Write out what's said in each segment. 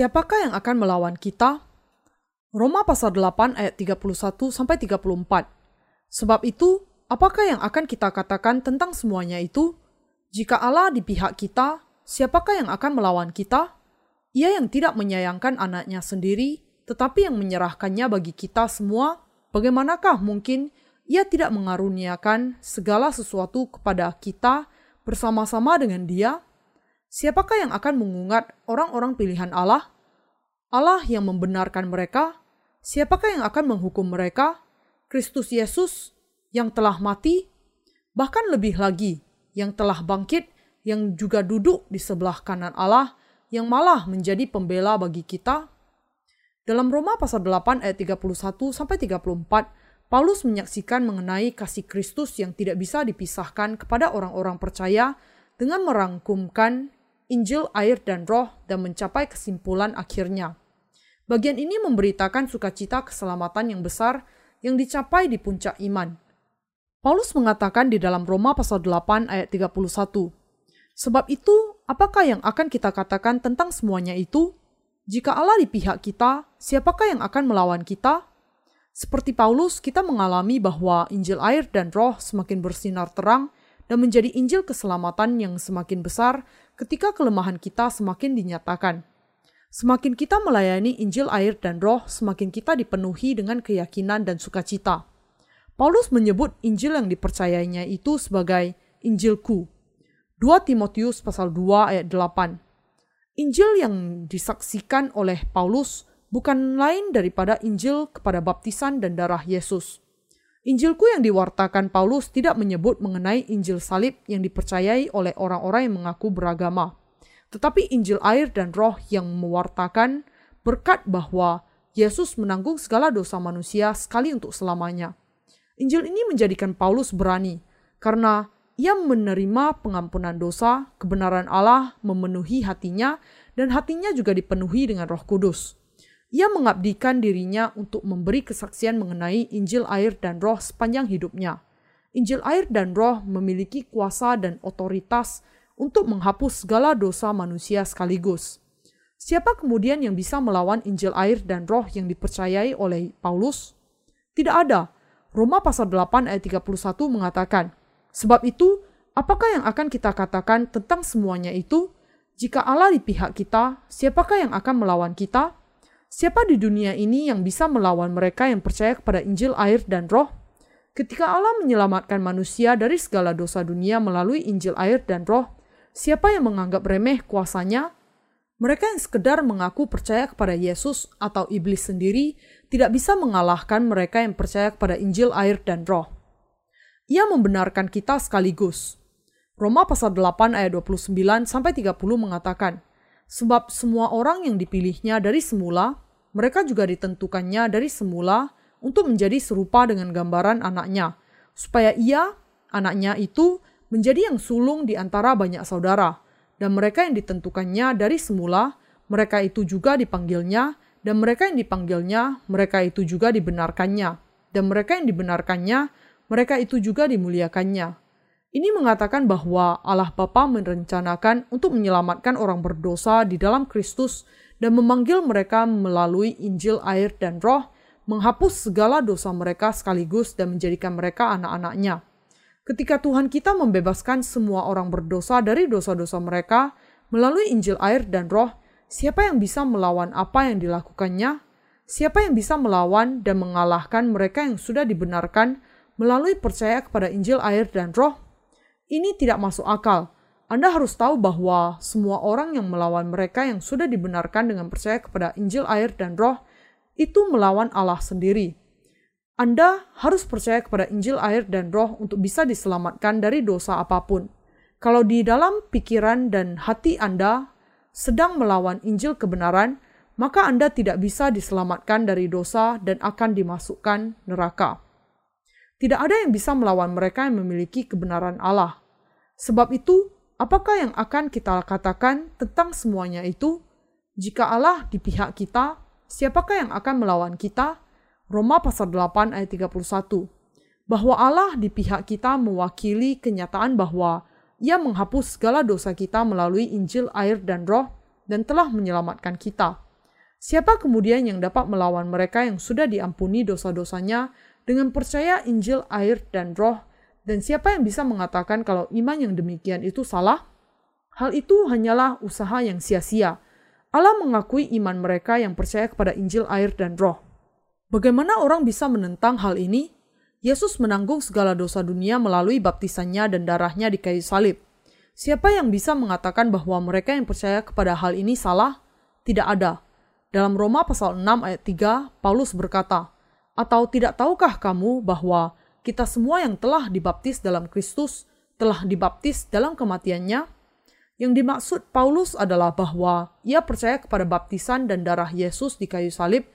Siapakah yang akan melawan kita? Roma pasal 8 ayat 31 sampai 34. Sebab itu, apakah yang akan kita katakan tentang semuanya itu? Jika Allah di pihak kita, siapakah yang akan melawan kita? Ia yang tidak menyayangkan anaknya sendiri, tetapi yang menyerahkannya bagi kita semua, bagaimanakah mungkin ia tidak mengaruniakan segala sesuatu kepada kita bersama-sama dengan dia? Siapakah yang akan mengungat orang-orang pilihan Allah? Allah yang membenarkan mereka? Siapakah yang akan menghukum mereka? Kristus Yesus yang telah mati? Bahkan lebih lagi, yang telah bangkit, yang juga duduk di sebelah kanan Allah, yang malah menjadi pembela bagi kita? Dalam Roma pasal 8 ayat 31 sampai 34, Paulus menyaksikan mengenai kasih Kristus yang tidak bisa dipisahkan kepada orang-orang percaya dengan merangkumkan Injil, air, dan roh dan mencapai kesimpulan akhirnya. Bagian ini memberitakan sukacita keselamatan yang besar yang dicapai di puncak iman. Paulus mengatakan di dalam Roma pasal 8 ayat 31, Sebab itu, apakah yang akan kita katakan tentang semuanya itu? Jika Allah di pihak kita, siapakah yang akan melawan kita? Seperti Paulus, kita mengalami bahwa Injil air dan roh semakin bersinar terang dan menjadi Injil keselamatan yang semakin besar ketika kelemahan kita semakin dinyatakan. Semakin kita melayani Injil air dan roh, semakin kita dipenuhi dengan keyakinan dan sukacita. Paulus menyebut Injil yang dipercayainya itu sebagai Injilku. 2 Timotius pasal 2 ayat 8. Injil yang disaksikan oleh Paulus bukan lain daripada Injil kepada baptisan dan darah Yesus. Injilku yang diwartakan Paulus tidak menyebut mengenai Injil salib yang dipercayai oleh orang-orang yang mengaku beragama tetapi Injil air dan roh yang mewartakan berkat bahwa Yesus menanggung segala dosa manusia sekali untuk selamanya. Injil ini menjadikan Paulus berani karena ia menerima pengampunan dosa, kebenaran Allah memenuhi hatinya, dan hatinya juga dipenuhi dengan roh kudus. Ia mengabdikan dirinya untuk memberi kesaksian mengenai Injil air dan roh sepanjang hidupnya. Injil air dan roh memiliki kuasa dan otoritas untuk menghapus segala dosa manusia sekaligus. Siapa kemudian yang bisa melawan Injil air dan roh yang dipercayai oleh Paulus? Tidak ada. Roma pasal 8 ayat 31 mengatakan, Sebab itu, apakah yang akan kita katakan tentang semuanya itu? Jika Allah di pihak kita, siapakah yang akan melawan kita? Siapa di dunia ini yang bisa melawan mereka yang percaya kepada Injil air dan roh? Ketika Allah menyelamatkan manusia dari segala dosa dunia melalui Injil air dan roh, Siapa yang menganggap remeh kuasanya? Mereka yang sekedar mengaku percaya kepada Yesus atau iblis sendiri tidak bisa mengalahkan mereka yang percaya kepada Injil air dan roh. Ia membenarkan kita sekaligus. Roma pasal 8 ayat 29 sampai 30 mengatakan, sebab semua orang yang dipilihnya dari semula, mereka juga ditentukannya dari semula untuk menjadi serupa dengan gambaran anaknya, supaya ia, anaknya itu, menjadi yang sulung di antara banyak saudara, dan mereka yang ditentukannya dari semula, mereka itu juga dipanggilnya, dan mereka yang dipanggilnya, mereka itu juga dibenarkannya, dan mereka yang dibenarkannya, mereka itu juga dimuliakannya. Ini mengatakan bahwa Allah Bapa merencanakan untuk menyelamatkan orang berdosa di dalam Kristus dan memanggil mereka melalui Injil air dan roh, menghapus segala dosa mereka sekaligus dan menjadikan mereka anak-anaknya. Ketika Tuhan kita membebaskan semua orang berdosa dari dosa-dosa mereka melalui Injil air dan roh, siapa yang bisa melawan apa yang dilakukannya? Siapa yang bisa melawan dan mengalahkan mereka yang sudah dibenarkan melalui percaya kepada Injil air dan roh? Ini tidak masuk akal. Anda harus tahu bahwa semua orang yang melawan mereka yang sudah dibenarkan dengan percaya kepada Injil air dan roh itu melawan Allah sendiri. Anda harus percaya kepada Injil air dan roh untuk bisa diselamatkan dari dosa apa pun. Kalau di dalam pikiran dan hati Anda sedang melawan Injil kebenaran, maka Anda tidak bisa diselamatkan dari dosa dan akan dimasukkan neraka. Tidak ada yang bisa melawan mereka yang memiliki kebenaran Allah. Sebab itu, apakah yang akan kita katakan tentang semuanya itu? Jika Allah di pihak kita, siapakah yang akan melawan kita? Roma pasal 8 ayat 31. Bahwa Allah di pihak kita mewakili kenyataan bahwa ia menghapus segala dosa kita melalui Injil, air, dan roh dan telah menyelamatkan kita. Siapa kemudian yang dapat melawan mereka yang sudah diampuni dosa-dosanya dengan percaya Injil, air, dan roh? Dan siapa yang bisa mengatakan kalau iman yang demikian itu salah? Hal itu hanyalah usaha yang sia-sia. Allah mengakui iman mereka yang percaya kepada Injil, air, dan roh. Bagaimana orang bisa menentang hal ini? Yesus menanggung segala dosa dunia melalui baptisannya dan darahnya di kayu salib. Siapa yang bisa mengatakan bahwa mereka yang percaya kepada hal ini salah? Tidak ada. Dalam Roma pasal 6 ayat 3, Paulus berkata, Atau tidak tahukah kamu bahwa kita semua yang telah dibaptis dalam Kristus telah dibaptis dalam kematiannya? Yang dimaksud Paulus adalah bahwa ia percaya kepada baptisan dan darah Yesus di kayu salib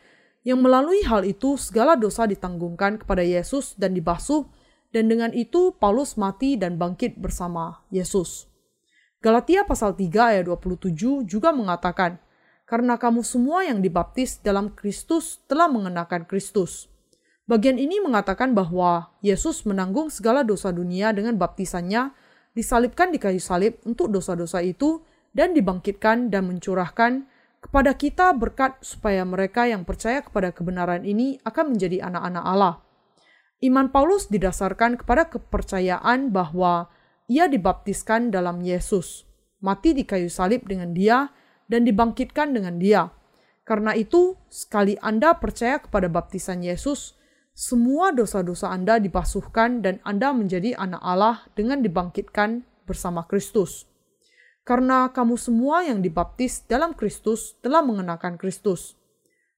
yang melalui hal itu segala dosa ditanggungkan kepada Yesus dan dibasuh dan dengan itu Paulus mati dan bangkit bersama Yesus. Galatia pasal 3 ayat 27 juga mengatakan, karena kamu semua yang dibaptis dalam Kristus telah mengenakan Kristus. Bagian ini mengatakan bahwa Yesus menanggung segala dosa dunia dengan baptisannya, disalibkan di kayu salib untuk dosa-dosa itu, dan dibangkitkan dan mencurahkan kepada kita berkat supaya mereka yang percaya kepada kebenaran ini akan menjadi anak-anak Allah. Iman Paulus didasarkan kepada kepercayaan bahwa ia dibaptiskan dalam Yesus, mati di kayu salib dengan dia, dan dibangkitkan dengan dia. Karena itu, sekali Anda percaya kepada baptisan Yesus, semua dosa-dosa Anda dibasuhkan dan Anda menjadi anak Allah dengan dibangkitkan bersama Kristus. Karena kamu semua yang dibaptis dalam Kristus telah mengenakan Kristus.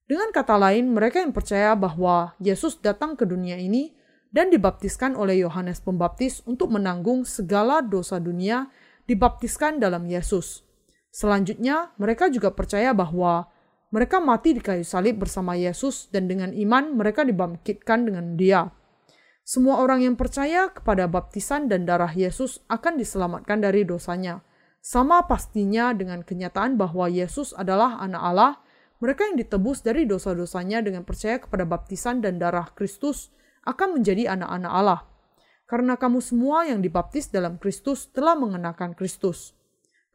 Dengan kata lain, mereka yang percaya bahwa Yesus datang ke dunia ini dan dibaptiskan oleh Yohanes Pembaptis untuk menanggung segala dosa dunia, dibaptiskan dalam Yesus. Selanjutnya, mereka juga percaya bahwa mereka mati di kayu salib bersama Yesus dan dengan iman mereka dibangkitkan dengan dia. Semua orang yang percaya kepada baptisan dan darah Yesus akan diselamatkan dari dosanya. Sama pastinya dengan kenyataan bahwa Yesus adalah anak Allah, mereka yang ditebus dari dosa-dosanya dengan percaya kepada baptisan dan darah Kristus akan menjadi anak-anak Allah. Karena kamu semua yang dibaptis dalam Kristus telah mengenakan Kristus.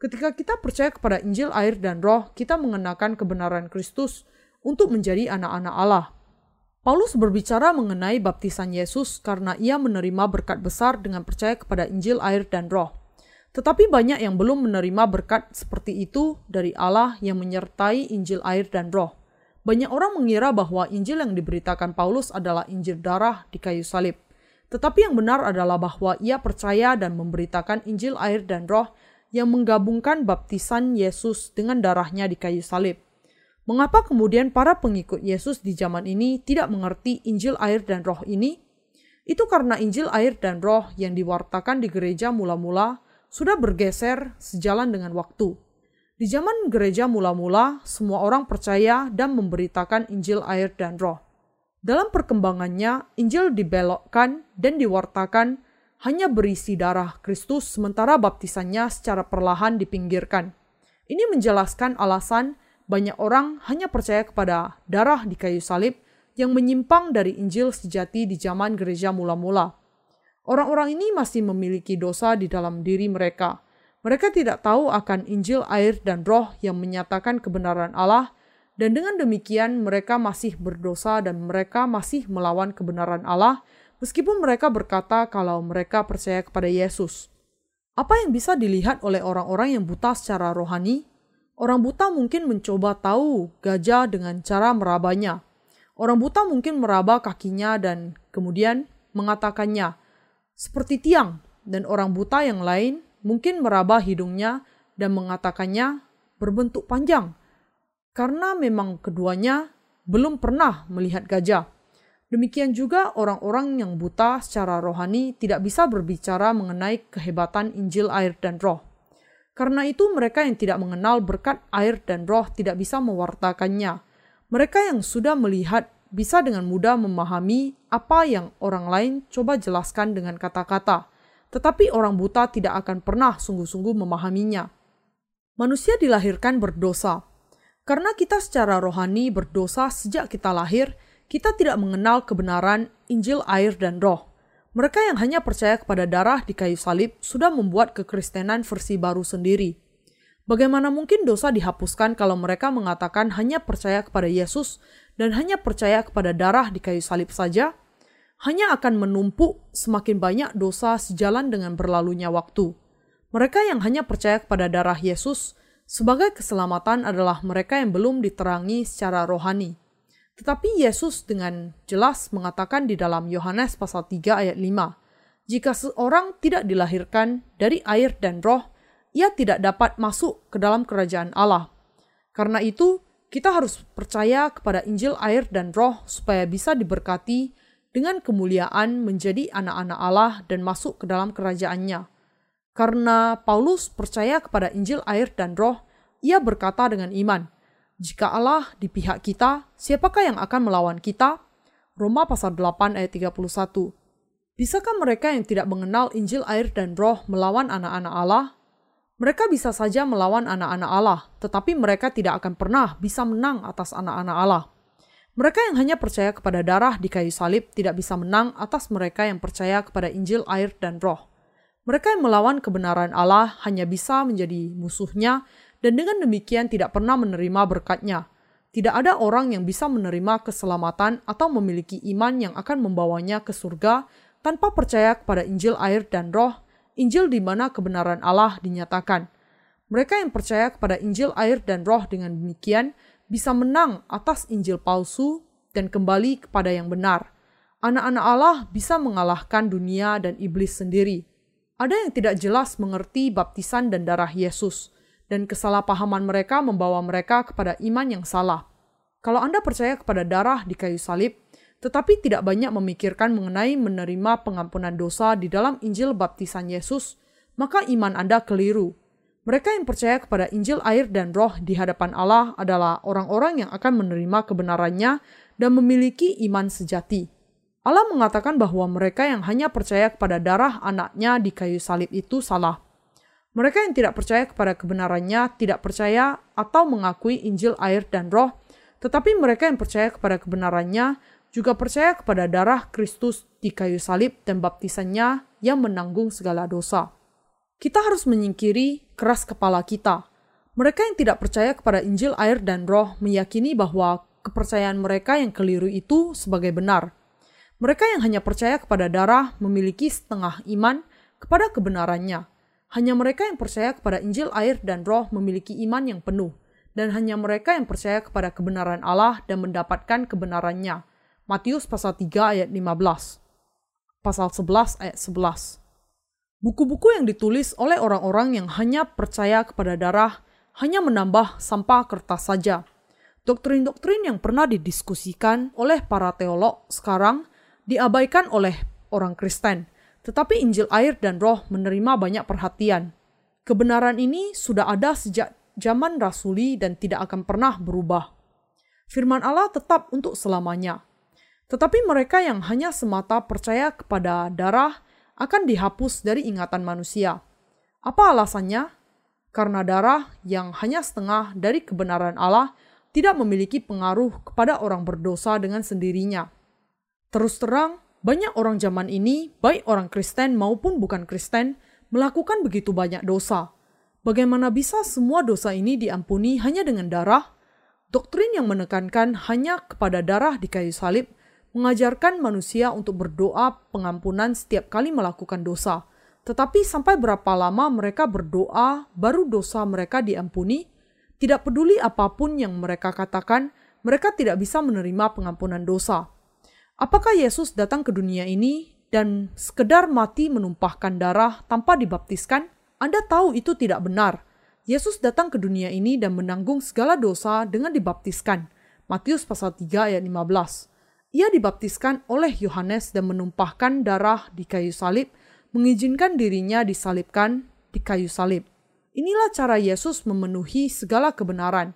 Ketika kita percaya kepada Injil, air, dan roh, kita mengenakan kebenaran Kristus untuk menjadi anak-anak Allah. Paulus berbicara mengenai baptisan Yesus karena ia menerima berkat besar dengan percaya kepada Injil, air, dan roh. Tetapi banyak yang belum menerima berkat seperti itu dari Allah yang menyertai Injil, air, dan roh. Banyak orang mengira bahwa Injil yang diberitakan Paulus adalah Injil darah di kayu salib. Tetapi yang benar adalah bahwa ia percaya dan memberitakan Injil, air, dan roh yang menggabungkan baptisan Yesus dengan darahnya di kayu salib. Mengapa kemudian para pengikut Yesus di zaman ini tidak mengerti Injil air dan roh ini? Itu karena Injil air dan roh yang diwartakan di gereja mula-mula sudah bergeser sejalan dengan waktu. Di zaman gereja mula-mula, semua orang percaya dan memberitakan Injil air dan roh. Dalam perkembangannya, Injil dibelokkan dan diwartakan hanya berisi darah Kristus sementara baptisannya secara perlahan dipinggirkan. Ini menjelaskan alasan banyak orang hanya percaya kepada darah di kayu salib yang menyimpang dari Injil sejati di zaman gereja mula-mula. Orang-orang ini masih memiliki dosa di dalam diri mereka. Mereka tidak tahu akan Injil, air, dan Roh yang menyatakan kebenaran Allah, dan dengan demikian mereka masih berdosa dan mereka masih melawan kebenaran Allah meskipun mereka berkata kalau mereka percaya kepada Yesus. Apa yang bisa dilihat oleh orang-orang yang buta secara rohani? Orang buta mungkin mencoba tahu gajah dengan cara merabanya. Orang buta mungkin meraba kakinya dan kemudian mengatakannya, seperti tiang, dan orang buta yang lain mungkin meraba hidungnya dan mengatakannya berbentuk panjang, karena memang keduanya belum pernah melihat gajah. Demikian juga orang-orang yang buta secara rohani tidak bisa berbicara mengenai kehebatan Injil air dan roh. Karena itu mereka yang tidak mengenal berkat air dan roh tidak bisa mewartakannya. Mereka yang sudah melihat bisa dengan mudah memahami apa yang orang lain coba jelaskan dengan kata-kata. Tetapi orang buta tidak akan pernah sungguh-sungguh memahaminya. Manusia dilahirkan berdosa. Karena kita secara rohani berdosa sejak kita lahir, kita tidak mengenal kebenaran Injil air dan roh. Mereka yang hanya percaya kepada darah di kayu salib sudah membuat kekristenan versi baru sendiri. Bagaimana mungkin dosa dihapuskan kalau mereka mengatakan hanya percaya kepada Yesus dan hanya percaya kepada darah di kayu salib saja? Hanya akan menumpuk semakin banyak dosa sejalan dengan berlalunya waktu. Mereka yang hanya percaya kepada darah Yesus sebagai keselamatan adalah mereka yang belum diterangi secara rohani. Tetapi Yesus dengan jelas mengatakan di dalam Yohanes pasal 3 ayat 5, jika seorang tidak dilahirkan dari air dan roh, ia tidak dapat masuk ke dalam kerajaan Allah. Karena itu, kita harus percaya kepada Injil air dan roh supaya bisa diberkati dengan kemuliaan menjadi anak-anak Allah dan masuk ke dalam kerajaannya. Karena Paulus percaya kepada Injil air dan roh, ia berkata dengan iman, jika Allah di pihak kita, siapakah yang akan melawan kita? Roma pasal 8 ayat 31. Bisakah mereka yang tidak mengenal Injil air dan roh melawan anak-anak Allah? Mereka bisa saja melawan anak-anak Allah, tetapi mereka tidak akan pernah bisa menang atas anak-anak Allah. Mereka yang hanya percaya kepada darah di kayu salib tidak bisa menang atas mereka yang percaya kepada Injil, air, dan Roh. Mereka yang melawan kebenaran Allah hanya bisa menjadi musuhnya, dan dengan demikian tidak pernah menerima berkatnya. Tidak ada orang yang bisa menerima keselamatan atau memiliki iman yang akan membawanya ke surga tanpa percaya kepada Injil, air, dan Roh Injil di mana kebenaran Allah dinyatakan. Mereka yang percaya kepada Injil air dan roh dengan demikian bisa menang atas Injil palsu dan kembali kepada yang benar. Anak-anak Allah bisa mengalahkan dunia dan iblis sendiri. Ada yang tidak jelas mengerti baptisan dan darah Yesus, dan kesalahpahaman mereka membawa mereka kepada iman yang salah. Kalau Anda percaya kepada darah di kayu salib, tetapi tidak banyak memikirkan mengenai menerima pengampunan dosa di dalam Injil baptisan Yesus, maka iman Anda keliru. Mereka yang percaya kepada Injil air dan roh di hadapan Allah adalah orang-orang yang akan menerima kebenarannya dan memiliki iman sejati. Allah mengatakan bahwa mereka yang hanya percaya kepada darah anaknya di kayu salib itu salah. Mereka yang tidak percaya kepada kebenarannya tidak percaya atau mengakui Injil air dan roh, tetapi mereka yang percaya kepada kebenarannya juga percaya kepada darah Kristus di kayu salib dan baptisannya yang menanggung segala dosa. Kita harus menyingkiri keras kepala kita. Mereka yang tidak percaya kepada Injil air dan roh meyakini bahwa kepercayaan mereka yang keliru itu sebagai benar. Mereka yang hanya percaya kepada darah memiliki setengah iman kepada kebenarannya. Hanya mereka yang percaya kepada Injil air dan roh memiliki iman yang penuh. Dan hanya mereka yang percaya kepada kebenaran Allah dan mendapatkan kebenarannya Matius pasal 3 ayat 15. Pasal 11 ayat 11. Buku-buku yang ditulis oleh orang-orang yang hanya percaya kepada darah hanya menambah sampah kertas saja. Doktrin-doktrin yang pernah didiskusikan oleh para teolog sekarang diabaikan oleh orang Kristen, tetapi Injil air dan roh menerima banyak perhatian. Kebenaran ini sudah ada sejak zaman rasuli dan tidak akan pernah berubah. Firman Allah tetap untuk selamanya. Tetapi mereka yang hanya semata percaya kepada darah akan dihapus dari ingatan manusia. Apa alasannya? Karena darah yang hanya setengah dari kebenaran Allah tidak memiliki pengaruh kepada orang berdosa dengan sendirinya. Terus terang, banyak orang zaman ini, baik orang Kristen maupun bukan Kristen, melakukan begitu banyak dosa. Bagaimana bisa semua dosa ini diampuni hanya dengan darah? Doktrin yang menekankan hanya kepada darah di kayu salib mengajarkan manusia untuk berdoa pengampunan setiap kali melakukan dosa. Tetapi sampai berapa lama mereka berdoa baru dosa mereka diampuni? Tidak peduli apa pun yang mereka katakan, mereka tidak bisa menerima pengampunan dosa. Apakah Yesus datang ke dunia ini dan sekedar mati menumpahkan darah tanpa dibaptiskan? Anda tahu itu tidak benar. Yesus datang ke dunia ini dan menanggung segala dosa dengan dibaptiskan. Matius pasal 3 ayat 15. Ia dibaptiskan oleh Yohanes dan menumpahkan darah di kayu salib, mengizinkan dirinya disalibkan di kayu salib. Inilah cara Yesus memenuhi segala kebenaran.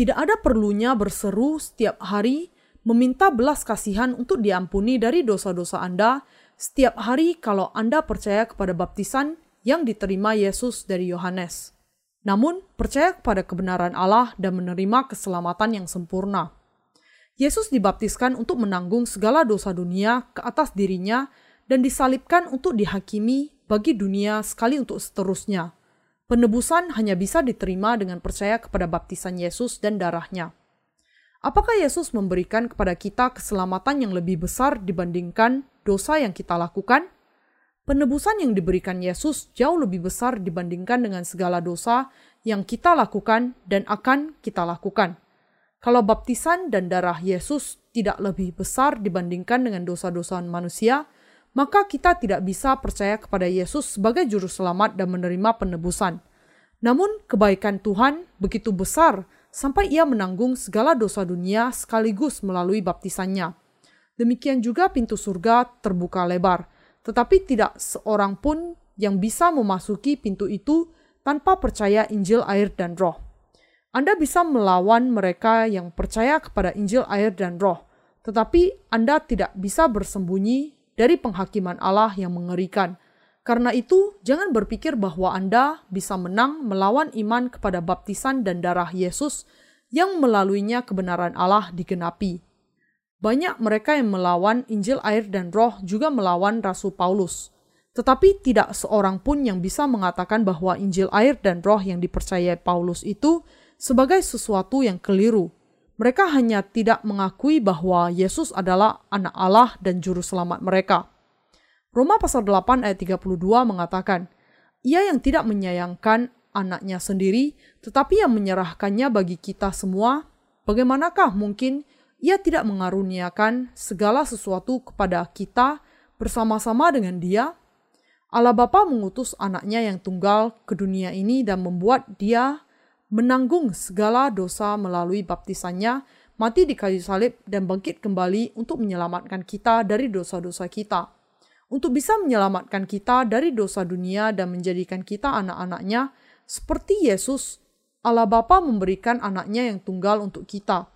Tidak ada perlunya berseru setiap hari meminta belas kasihan untuk diampuni dari dosa-dosa Anda setiap hari kalau Anda percaya kepada baptisan yang diterima Yesus dari Yohanes. Namun, percaya kepada kebenaran Allah dan menerima keselamatan yang sempurna. Yesus dibaptiskan untuk menanggung segala dosa dunia ke atas dirinya dan disalibkan untuk dihakimi bagi dunia sekali untuk seterusnya. Penebusan hanya bisa diterima dengan percaya kepada baptisan Yesus dan darahnya. Apakah Yesus memberikan kepada kita keselamatan yang lebih besar dibandingkan dosa yang kita lakukan? Penebusan yang diberikan Yesus jauh lebih besar dibandingkan dengan segala dosa yang kita lakukan dan akan kita lakukan. Kalau baptisan dan darah Yesus tidak lebih besar dibandingkan dengan dosa-dosa manusia, maka kita tidak bisa percaya kepada Yesus sebagai juru selamat dan menerima penebusan. Namun kebaikan Tuhan begitu besar sampai ia menanggung segala dosa dunia sekaligus melalui baptisannya. Demikian juga pintu surga terbuka lebar, tetapi tidak seorang pun yang bisa memasuki pintu itu tanpa percaya Injil air dan roh. Anda bisa melawan mereka yang percaya kepada Injil air dan roh, tetapi Anda tidak bisa bersembunyi dari penghakiman Allah yang mengerikan. Karena itu, jangan berpikir bahwa Anda bisa menang melawan iman kepada baptisan dan darah Yesus yang melaluinya kebenaran Allah digenapi. Banyak mereka yang melawan Injil air dan roh juga melawan Rasul Paulus. Tetapi tidak seorang pun yang bisa mengatakan bahwa Injil air dan roh yang dipercayai Paulus itu sebagai sesuatu yang keliru mereka hanya tidak mengakui bahwa Yesus adalah anak Allah dan juru selamat mereka. Roma pasal 8 ayat 32 mengatakan, Ia yang tidak menyayangkan anaknya sendiri, tetapi yang menyerahkannya bagi kita semua, bagaimanakah mungkin ia tidak mengaruniakan segala sesuatu kepada kita bersama-sama dengan dia? Allah Bapa mengutus anaknya yang tunggal ke dunia ini dan membuat dia menanggung segala dosa melalui baptisannya, mati di kayu salib, dan bangkit kembali untuk menyelamatkan kita dari dosa-dosa kita. Untuk bisa menyelamatkan kita dari dosa dunia dan menjadikan kita anak-anaknya, seperti Yesus, Allah Bapa memberikan anaknya yang tunggal untuk kita.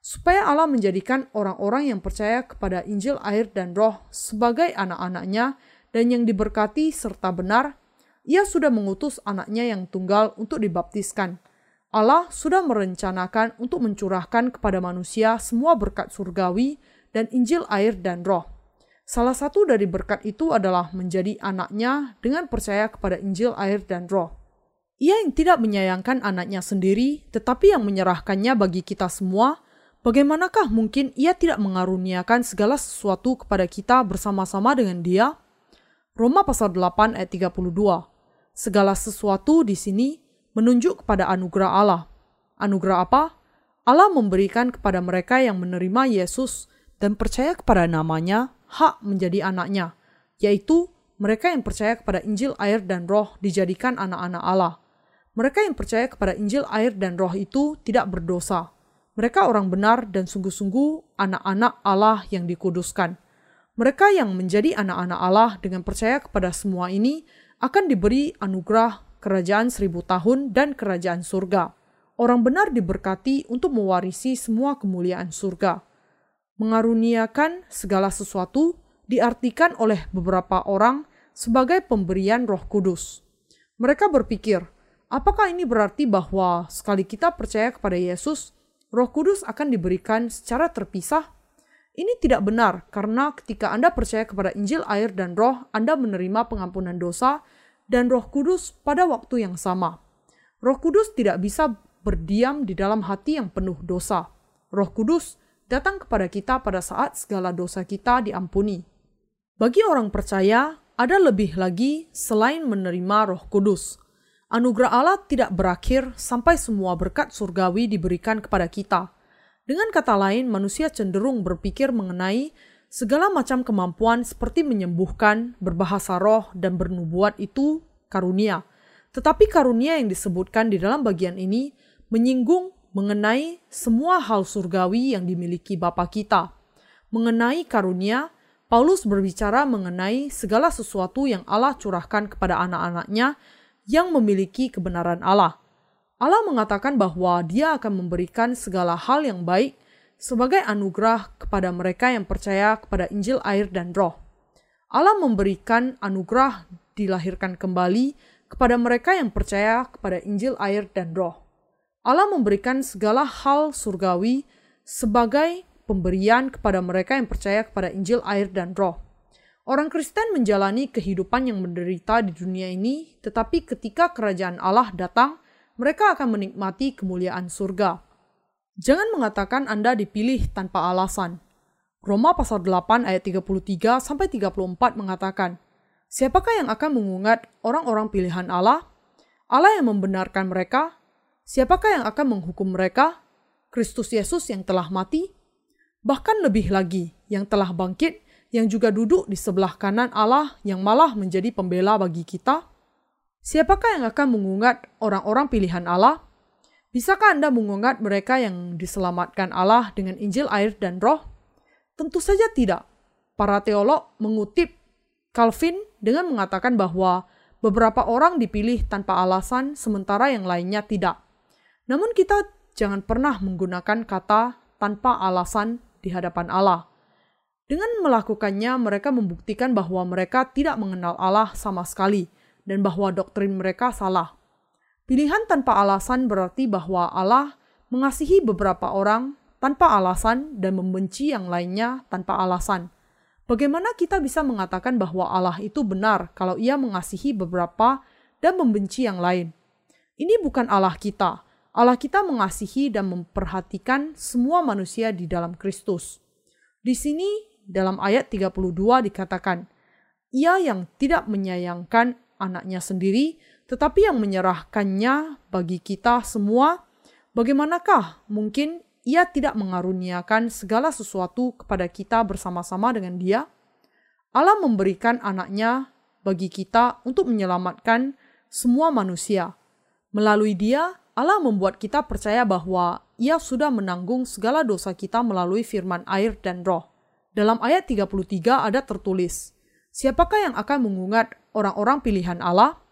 Supaya Allah menjadikan orang-orang yang percaya kepada Injil air dan roh sebagai anak-anaknya dan yang diberkati serta benar, ia sudah mengutus anaknya yang tunggal untuk dibaptiskan Allah sudah merencanakan untuk mencurahkan kepada manusia semua berkat surgawi dan Injil air dan roh. Salah satu dari berkat itu adalah menjadi anaknya dengan percaya kepada Injil air dan roh. Ia yang tidak menyayangkan anaknya sendiri, tetapi yang menyerahkannya bagi kita semua, bagaimanakah mungkin ia tidak mengaruniakan segala sesuatu kepada kita bersama-sama dengan dia? Roma pasal 8 ayat 32. Segala sesuatu di sini menunjuk kepada anugerah Allah. Anugerah apa? Allah memberikan kepada mereka yang menerima Yesus dan percaya kepada namanya hak menjadi anaknya, yaitu mereka yang percaya kepada Injil air dan roh dijadikan anak-anak Allah. Mereka yang percaya kepada Injil air dan roh itu tidak berdosa. Mereka orang benar dan sungguh-sungguh anak-anak Allah yang dikuduskan. Mereka yang menjadi anak-anak Allah dengan percaya kepada semua ini akan diberi anugerah kerajaan seribu tahun, dan kerajaan surga. Orang benar diberkati untuk mewarisi semua kemuliaan surga. Mengaruniakan segala sesuatu diartikan oleh beberapa orang sebagai pemberian Roh Kudus. Mereka berpikir, apakah ini berarti bahwa sekali kita percaya kepada Yesus, Roh Kudus akan diberikan secara terpisah? Ini tidak benar karena ketika Anda percaya kepada Injil, air, dan Roh, Anda menerima pengampunan dosa dan Roh Kudus pada waktu yang sama. Roh Kudus tidak bisa berdiam di dalam hati yang penuh dosa. Roh Kudus datang kepada kita pada saat segala dosa kita diampuni. Bagi orang percaya, ada lebih lagi selain menerima Roh Kudus. Anugerah Allah tidak berakhir sampai semua berkat surgawi diberikan kepada kita. Dengan kata lain, manusia cenderung berpikir mengenai Segala macam kemampuan seperti menyembuhkan, berbahasa roh, dan bernubuat itu karunia. Tetapi karunia yang disebutkan di dalam bagian ini menyinggung mengenai semua hal surgawi yang dimiliki Bapa kita. Mengenai karunia, Paulus berbicara mengenai segala sesuatu yang Allah curahkan kepada anak-anaknya yang memiliki kebenaran Allah. Allah mengatakan bahwa Dia akan memberikan segala hal yang baik sebagai anugerah kepada mereka yang percaya kepada Injil air dan roh. Allah memberikan anugerah dilahirkan kembali kepada mereka yang percaya kepada Injil air dan roh. Allah memberikan segala hal surgawi sebagai pemberian kepada mereka yang percaya kepada Injil air dan roh. Orang Kristen menjalani kehidupan yang menderita di dunia ini, tetapi ketika kerajaan Allah datang, mereka akan menikmati kemuliaan surga. Jangan mengatakan Anda dipilih tanpa alasan. Roma pasal 8 ayat 33 sampai 34 mengatakan, Siapakah yang akan mengungat orang-orang pilihan Allah? Allah yang membenarkan mereka? Siapakah yang akan menghukum mereka? Kristus Yesus yang telah mati? Bahkan lebih lagi, yang telah bangkit yang juga duduk di sebelah kanan Allah yang malah menjadi pembela bagi kita? Siapakah yang akan mengungat orang-orang pilihan Allah? Bisakah Anda mengungat mereka yang diselamatkan Allah dengan Injil air dan roh? Tentu saja tidak. Para teolog mengutip Calvin dengan mengatakan bahwa beberapa orang dipilih tanpa alasan sementara yang lainnya tidak. Namun kita jangan pernah menggunakan kata tanpa alasan di hadapan Allah. Dengan melakukannya, mereka membuktikan bahwa mereka tidak mengenal Allah sama sekali dan bahwa doktrin mereka salah. Pilihan tanpa alasan berarti bahwa Allah mengasihi beberapa orang tanpa alasan dan membenci yang lainnya tanpa alasan. Bagaimana kita bisa mengatakan bahwa Allah itu benar kalau Ia mengasihi beberapa dan membenci yang lain? Ini bukan Allah kita. Allah kita mengasihi dan memperhatikan semua manusia di dalam Kristus. Di sini dalam ayat 32 dikatakan, Ia yang tidak menyayangkan anaknya sendiri, tetapi yang menyerahkannya bagi kita semua, bagaimanakah mungkin ia tidak mengaruniakan segala sesuatu kepada kita bersama-sama dengan dia? Allah memberikan anaknya bagi kita untuk menyelamatkan semua manusia. Melalui dia, Allah membuat kita percaya bahwa ia sudah menanggung segala dosa kita melalui firman air dan roh. Dalam ayat 33 ada tertulis, Siapakah yang akan mengungat orang-orang pilihan Allah?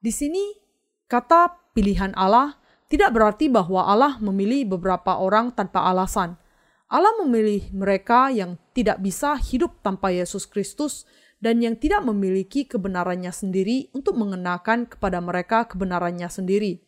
Di sini, kata pilihan Allah tidak berarti bahwa Allah memilih beberapa orang tanpa alasan. Allah memilih mereka yang tidak bisa hidup tanpa Yesus Kristus dan yang tidak memiliki kebenarannya sendiri untuk mengenakan kepada mereka kebenarannya sendiri.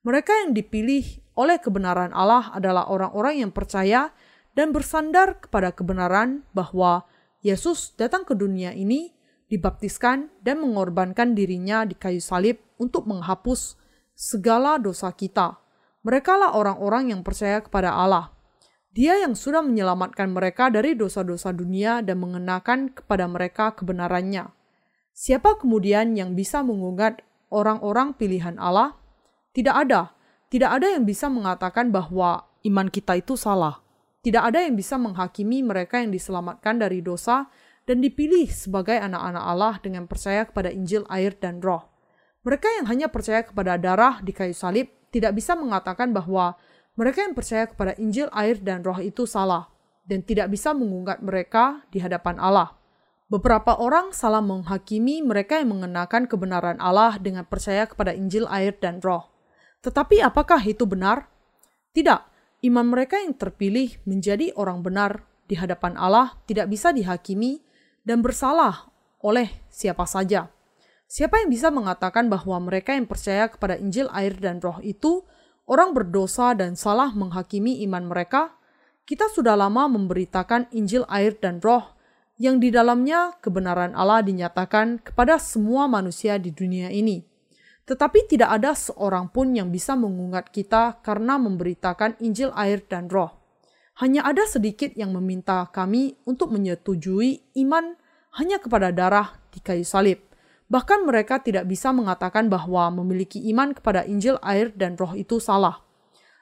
Mereka yang dipilih oleh kebenaran Allah adalah orang-orang yang percaya dan bersandar kepada kebenaran bahwa Yesus datang ke dunia ini, dibaptiskan, dan mengorbankan dirinya di kayu salib untuk menghapus segala dosa kita. Mereka lah orang-orang yang percaya kepada Allah. Dia yang sudah menyelamatkan mereka dari dosa-dosa dunia dan mengenakan kepada mereka kebenarannya. Siapa kemudian yang bisa mengungat orang-orang pilihan Allah? Tidak ada. Tidak ada yang bisa mengatakan bahwa iman kita itu salah. Tidak ada yang bisa menghakimi mereka yang diselamatkan dari dosa dan dipilih sebagai anak-anak Allah dengan percaya kepada Injil, air, dan roh. Mereka yang hanya percaya kepada darah di kayu salib tidak bisa mengatakan bahwa mereka yang percaya kepada Injil, air, dan roh itu salah dan tidak bisa mengungkat mereka di hadapan Allah. Beberapa orang salah menghakimi mereka yang mengenakan kebenaran Allah dengan percaya kepada Injil, air, dan roh. Tetapi apakah itu benar? Tidak, iman mereka yang terpilih menjadi orang benar di hadapan Allah tidak bisa dihakimi dan bersalah oleh siapa saja. Siapa yang bisa mengatakan bahwa mereka yang percaya kepada Injil, air, dan Roh itu orang berdosa dan salah menghakimi iman mereka? Kita sudah lama memberitakan Injil, air, dan Roh yang di dalamnya kebenaran Allah dinyatakan kepada semua manusia di dunia ini. Tetapi tidak ada seorang pun yang bisa mengungat kita karena memberitakan Injil air dan roh. Hanya ada sedikit yang meminta kami untuk menyetujui iman hanya kepada darah di kayu salib. Bahkan mereka tidak bisa mengatakan bahwa memiliki iman kepada Injil air dan roh itu salah.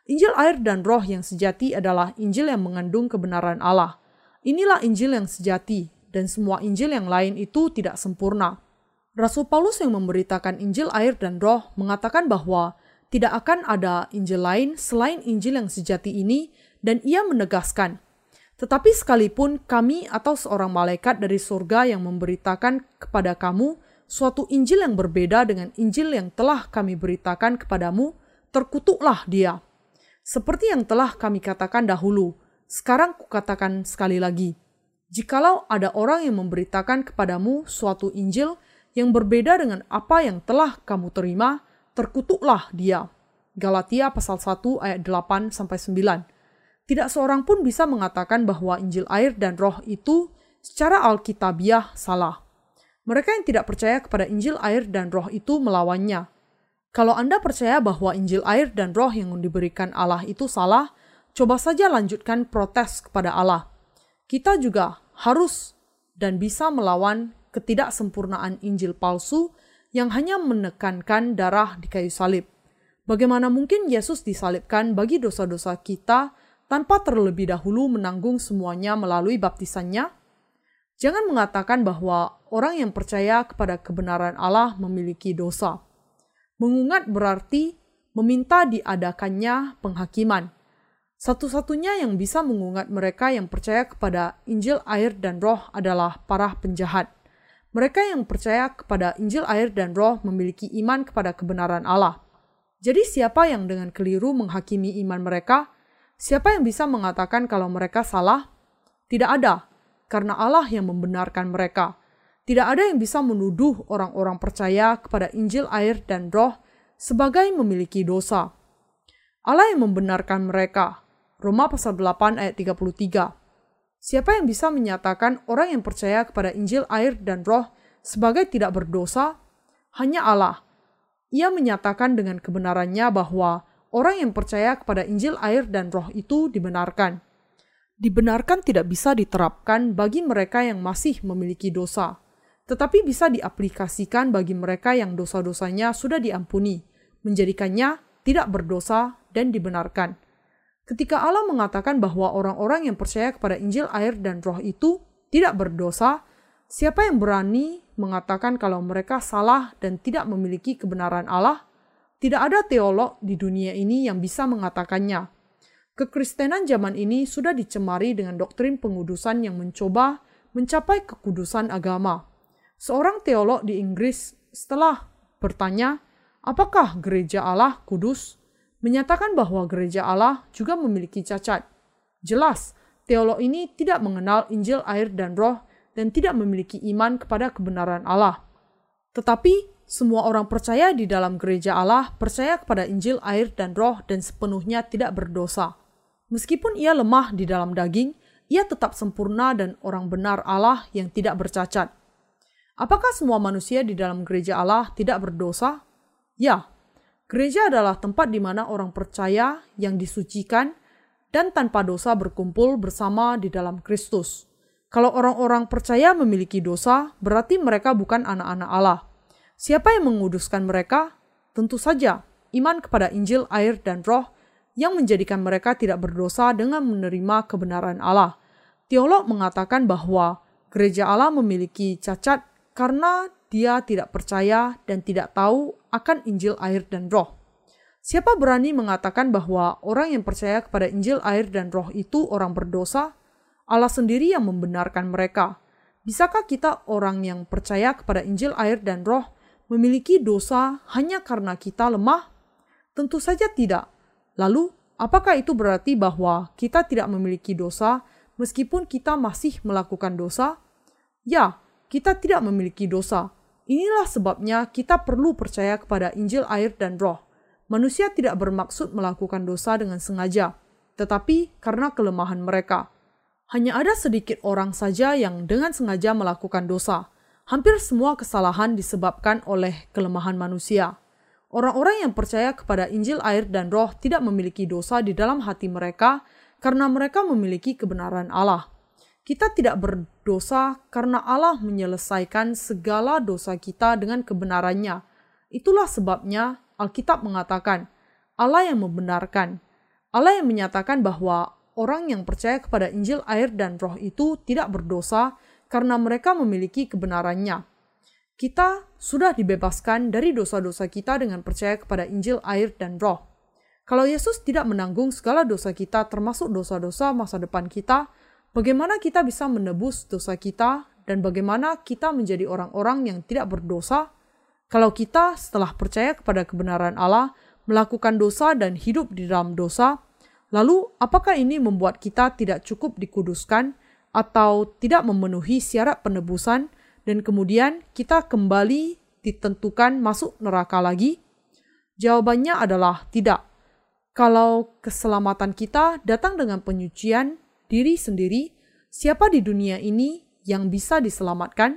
Injil air dan roh yang sejati adalah Injil yang mengandung kebenaran Allah. Inilah Injil yang sejati, dan semua Injil yang lain itu tidak sempurna. Rasul Paulus yang memberitakan Injil air dan roh mengatakan bahwa tidak akan ada Injil lain selain Injil yang sejati ini dan ia menegaskan, tetapi sekalipun kami atau seorang malaikat dari surga yang memberitakan kepada kamu suatu Injil yang berbeda dengan Injil yang telah kami beritakan kepadamu, terkutuklah dia. Seperti yang telah kami katakan dahulu, sekarang kukatakan sekali lagi. Jikalau ada orang yang memberitakan kepadamu suatu Injil yang berbeda dengan apa yang telah kamu terima, terkutuklah dia. Galatia pasal 1 ayat 8 sampai 9. Tidak seorang pun bisa mengatakan bahwa Injil air dan roh itu secara alkitabiah salah. Mereka yang tidak percaya kepada Injil air dan roh itu melawannya. Kalau Anda percaya bahwa Injil air dan roh yang diberikan Allah itu salah, coba saja lanjutkan protes kepada Allah. Kita juga harus dan bisa melawan ketidaksempurnaan Injil palsu yang hanya menekankan darah di kayu salib. Bagaimana mungkin Yesus disalibkan bagi dosa-dosa kita tanpa terlebih dahulu menanggung semuanya melalui baptisannya? Jangan mengatakan bahwa orang yang percaya kepada kebenaran Allah memiliki dosa. Mengungat berarti meminta diadakannya penghakiman. Satu-satunya yang bisa mengungat mereka yang percaya kepada Injil air dan roh adalah para penjahat. Mereka yang percaya kepada Injil air dan roh memiliki iman kepada kebenaran Allah. Jadi siapa yang dengan keliru menghakimi iman mereka? Siapa yang bisa mengatakan kalau mereka salah? Tidak ada, karena Allah yang membenarkan mereka. Tidak ada yang bisa menuduh orang-orang percaya kepada Injil air dan roh sebagai memiliki dosa. Allah yang membenarkan mereka. Roma pasal 8 ayat 33. Siapa yang bisa menyatakan orang yang percaya kepada Injil, air, dan Roh sebagai tidak berdosa? Hanya Allah. Ia menyatakan dengan kebenarannya bahwa orang yang percaya kepada Injil, air, dan Roh itu dibenarkan. Dibenarkan tidak bisa diterapkan bagi mereka yang masih memiliki dosa, tetapi bisa diaplikasikan bagi mereka yang dosa-dosanya sudah diampuni, menjadikannya tidak berdosa dan dibenarkan. Ketika Allah mengatakan bahwa orang-orang yang percaya kepada Injil, air, dan Roh itu tidak berdosa, siapa yang berani mengatakan kalau mereka salah dan tidak memiliki kebenaran Allah? Tidak ada teolog di dunia ini yang bisa mengatakannya. Kekristenan zaman ini sudah dicemari dengan doktrin pengudusan yang mencoba mencapai kekudusan agama. Seorang teolog di Inggris setelah bertanya, apakah gereja Allah kudus? Menyatakan bahwa gereja Allah juga memiliki cacat. Jelas, teolog ini tidak mengenal Injil air dan roh dan tidak memiliki iman kepada kebenaran Allah. Tetapi semua orang percaya di dalam gereja Allah percaya kepada Injil air dan roh dan sepenuhnya tidak berdosa. Meskipun ia lemah di dalam daging, ia tetap sempurna dan orang benar Allah yang tidak bercacat. Apakah semua manusia di dalam gereja Allah tidak berdosa? Ya, Gereja adalah tempat di mana orang percaya yang disucikan dan tanpa dosa berkumpul bersama di dalam Kristus. Kalau orang-orang percaya memiliki dosa, berarti mereka bukan anak-anak Allah. Siapa yang menguduskan mereka? Tentu saja iman kepada Injil, air, dan Roh yang menjadikan mereka tidak berdosa dengan menerima kebenaran Allah. Teolog mengatakan bahwa gereja Allah memiliki cacat karena dia tidak percaya dan tidak tahu akan Injil, air, dan Roh. Siapa berani mengatakan bahwa orang yang percaya kepada Injil, air, dan Roh itu orang berdosa? Allah sendiri yang membenarkan mereka. Bisakah kita, orang yang percaya kepada Injil, air, dan Roh, memiliki dosa hanya karena kita lemah? Tentu saja tidak. Lalu, apakah itu berarti bahwa kita tidak memiliki dosa meskipun kita masih melakukan dosa? Ya, kita tidak memiliki dosa Inilah sebabnya kita perlu percaya kepada Injil air dan roh. Manusia tidak bermaksud melakukan dosa dengan sengaja, tetapi karena kelemahan mereka. Hanya ada sedikit orang saja yang dengan sengaja melakukan dosa. Hampir semua kesalahan disebabkan oleh kelemahan manusia. Orang-orang yang percaya kepada Injil air dan roh tidak memiliki dosa di dalam hati mereka karena mereka memiliki kebenaran Allah. Kita tidak berdosa karena Allah menyelesaikan segala dosa kita dengan kebenarannya. Itulah sebabnya Alkitab mengatakan, Allah yang membenarkan. Allah yang menyatakan bahwa orang yang percaya kepada Injil air dan roh itu tidak berdosa karena mereka memiliki kebenarannya. Kita sudah dibebaskan dari dosa-dosa kita dengan percaya kepada Injil air dan roh. Kalau Yesus tidak menanggung segala dosa kita termasuk dosa-dosa masa depan kita, Bagaimana kita bisa menebus dosa kita dan bagaimana kita menjadi orang-orang yang tidak berdosa kalau kita setelah percaya kepada kebenaran Allah melakukan dosa dan hidup di dalam dosa, lalu apakah ini membuat kita tidak cukup dikuduskan atau tidak memenuhi syarat penebusan dan kemudian kita kembali ditentukan masuk neraka lagi? Jawabannya adalah tidak. Kalau keselamatan kita datang dengan penyucian diri sendiri, siapa di dunia ini yang bisa diselamatkan?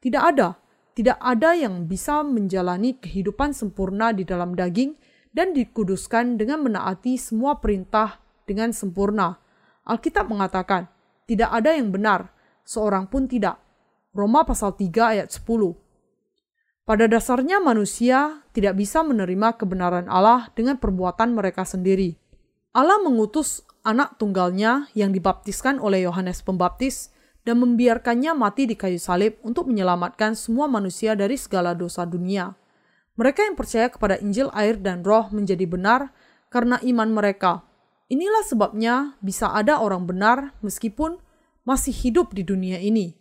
Tidak ada. Tidak ada yang bisa menjalani kehidupan sempurna di dalam daging dan dikuduskan dengan menaati semua perintah dengan sempurna. Alkitab mengatakan, tidak ada yang benar, seorang pun tidak. Roma pasal 3 ayat 10. Pada dasarnya manusia tidak bisa menerima kebenaran Allah dengan perbuatan mereka sendiri. Allah mengutus anak tunggalnya yang dibaptiskan oleh Yohanes Pembaptis dan membiarkannya mati di kayu salib untuk menyelamatkan semua manusia dari segala dosa dunia. Mereka yang percaya kepada Injil, air, dan Roh menjadi benar karena iman mereka. Inilah sebabnya bisa ada orang benar meskipun masih hidup di dunia ini.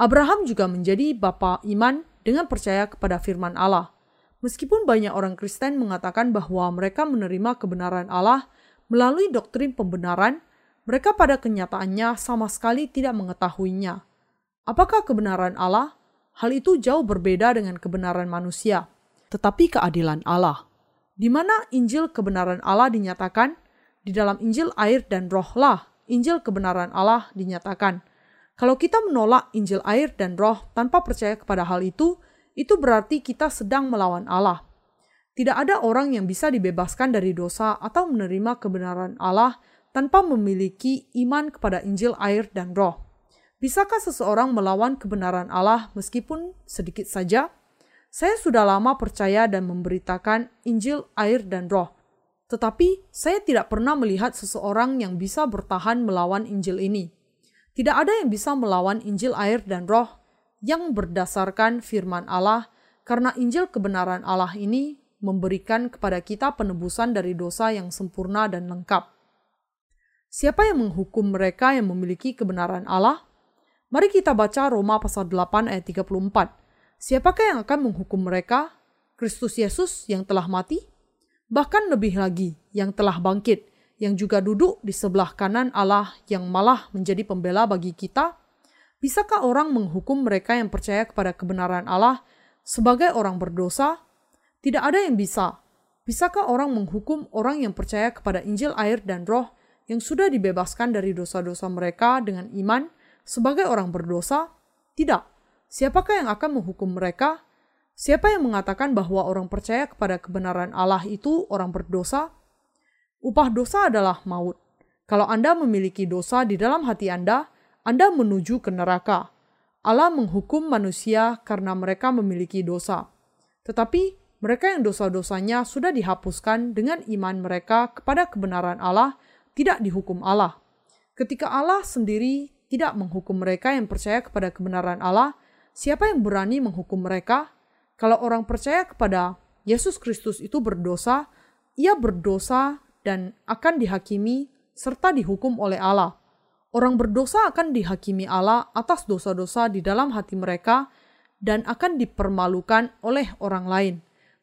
Abraham juga menjadi bapa iman dengan percaya kepada firman Allah. Meskipun banyak orang Kristen mengatakan bahwa mereka menerima kebenaran Allah melalui doktrin pembenaran, mereka pada kenyataannya sama sekali tidak mengetahuinya. Apakah kebenaran Allah? Hal itu jauh berbeda dengan kebenaran manusia, tetapi keadilan Allah. Di mana Injil kebenaran Allah dinyatakan, di dalam Injil air dan rohlah Injil kebenaran Allah dinyatakan. Kalau kita menolak Injil air dan roh tanpa percaya kepada hal itu, itu berarti kita sedang melawan Allah. Tidak ada orang yang bisa dibebaskan dari dosa atau menerima kebenaran Allah tanpa memiliki iman kepada Injil air dan roh. Bisakah seseorang melawan kebenaran Allah meskipun sedikit saja? Saya sudah lama percaya dan memberitakan Injil air dan roh. Tetapi saya tidak pernah melihat seseorang yang bisa bertahan melawan Injil ini. Tidak ada yang bisa melawan Injil air dan roh yang berdasarkan firman Allah karena Injil kebenaran Allah ini memberikan kepada kita penebusan dari dosa yang sempurna dan lengkap. Siapa yang menghukum mereka yang memiliki kebenaran Allah? Mari kita baca Roma pasal 8 ayat 34. Siapakah yang akan menghukum mereka? Kristus Yesus yang telah mati? Bahkan lebih lagi, yang telah bangkit, yang juga duduk di sebelah kanan Allah yang malah menjadi pembela bagi kita? Bisakah orang menghukum mereka yang percaya kepada kebenaran Allah sebagai orang berdosa? Tidak ada yang bisa. Bisakah orang menghukum orang yang percaya kepada Injil air dan roh yang sudah dibebaskan dari dosa-dosa mereka dengan iman sebagai orang berdosa? Tidak. Siapakah yang akan menghukum mereka? Siapa yang mengatakan bahwa orang percaya kepada kebenaran Allah itu orang berdosa? Upah dosa adalah maut. Kalau Anda memiliki dosa di dalam hati Anda, Anda menuju ke neraka. Allah menghukum manusia karena mereka memiliki dosa. Tetapi mereka yang dosa-dosanya sudah dihapuskan dengan iman mereka kepada kebenaran Allah tidak dihukum Allah. Ketika Allah sendiri tidak menghukum mereka yang percaya kepada kebenaran Allah, siapa yang berani menghukum mereka? Kalau orang percaya kepada Yesus Kristus itu berdosa, ia berdosa dan akan dihakimi serta dihukum oleh Allah. Orang berdosa akan dihakimi Allah atas dosa-dosa di dalam hati mereka dan akan dipermalukan oleh orang lain.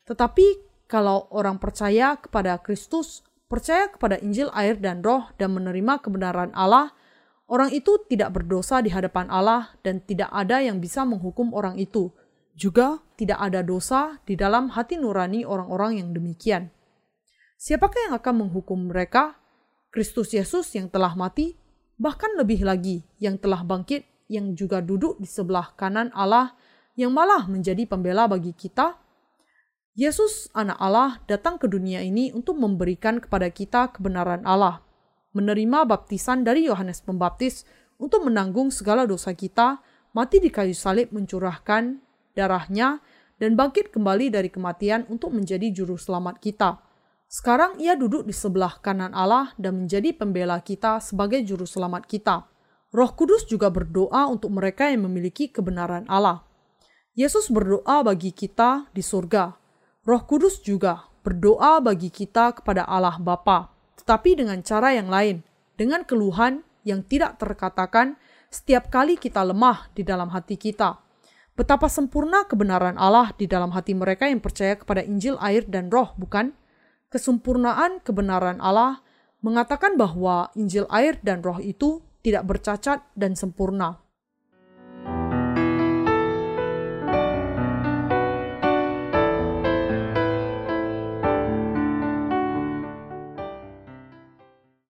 Tetapi kalau orang percaya kepada Kristus, percaya kepada Injil air dan roh dan menerima kebenaran Allah, orang itu tidak berdosa di hadapan Allah dan tidak ada yang bisa menghukum orang itu. Juga tidak ada dosa di dalam hati nurani orang-orang yang demikian. Siapakah yang akan menghukum mereka? Kristus Yesus yang telah mati, bahkan lebih lagi yang telah bangkit, yang juga duduk di sebelah kanan Allah, yang malah menjadi pembela bagi kita Yesus, Anak Allah, datang ke dunia ini untuk memberikan kepada kita kebenaran Allah, menerima baptisan dari Yohanes Pembaptis untuk menanggung segala dosa kita, mati di kayu salib mencurahkan darahnya, dan bangkit kembali dari kematian untuk menjadi juru selamat kita. Sekarang ia duduk di sebelah kanan Allah dan menjadi pembela kita sebagai juru selamat kita. Roh Kudus juga berdoa untuk mereka yang memiliki kebenaran Allah. Yesus berdoa bagi kita di surga, Roh Kudus juga berdoa bagi kita kepada Allah Bapa, tetapi dengan cara yang lain, dengan keluhan yang tidak terkatakan setiap kali kita lemah di dalam hati kita. Betapa sempurna kebenaran Allah di dalam hati mereka yang percaya kepada Injil, air, dan Roh, bukan? Kesempurnaan kebenaran Allah mengatakan bahwa Injil, air, dan Roh itu tidak bercacat dan sempurna.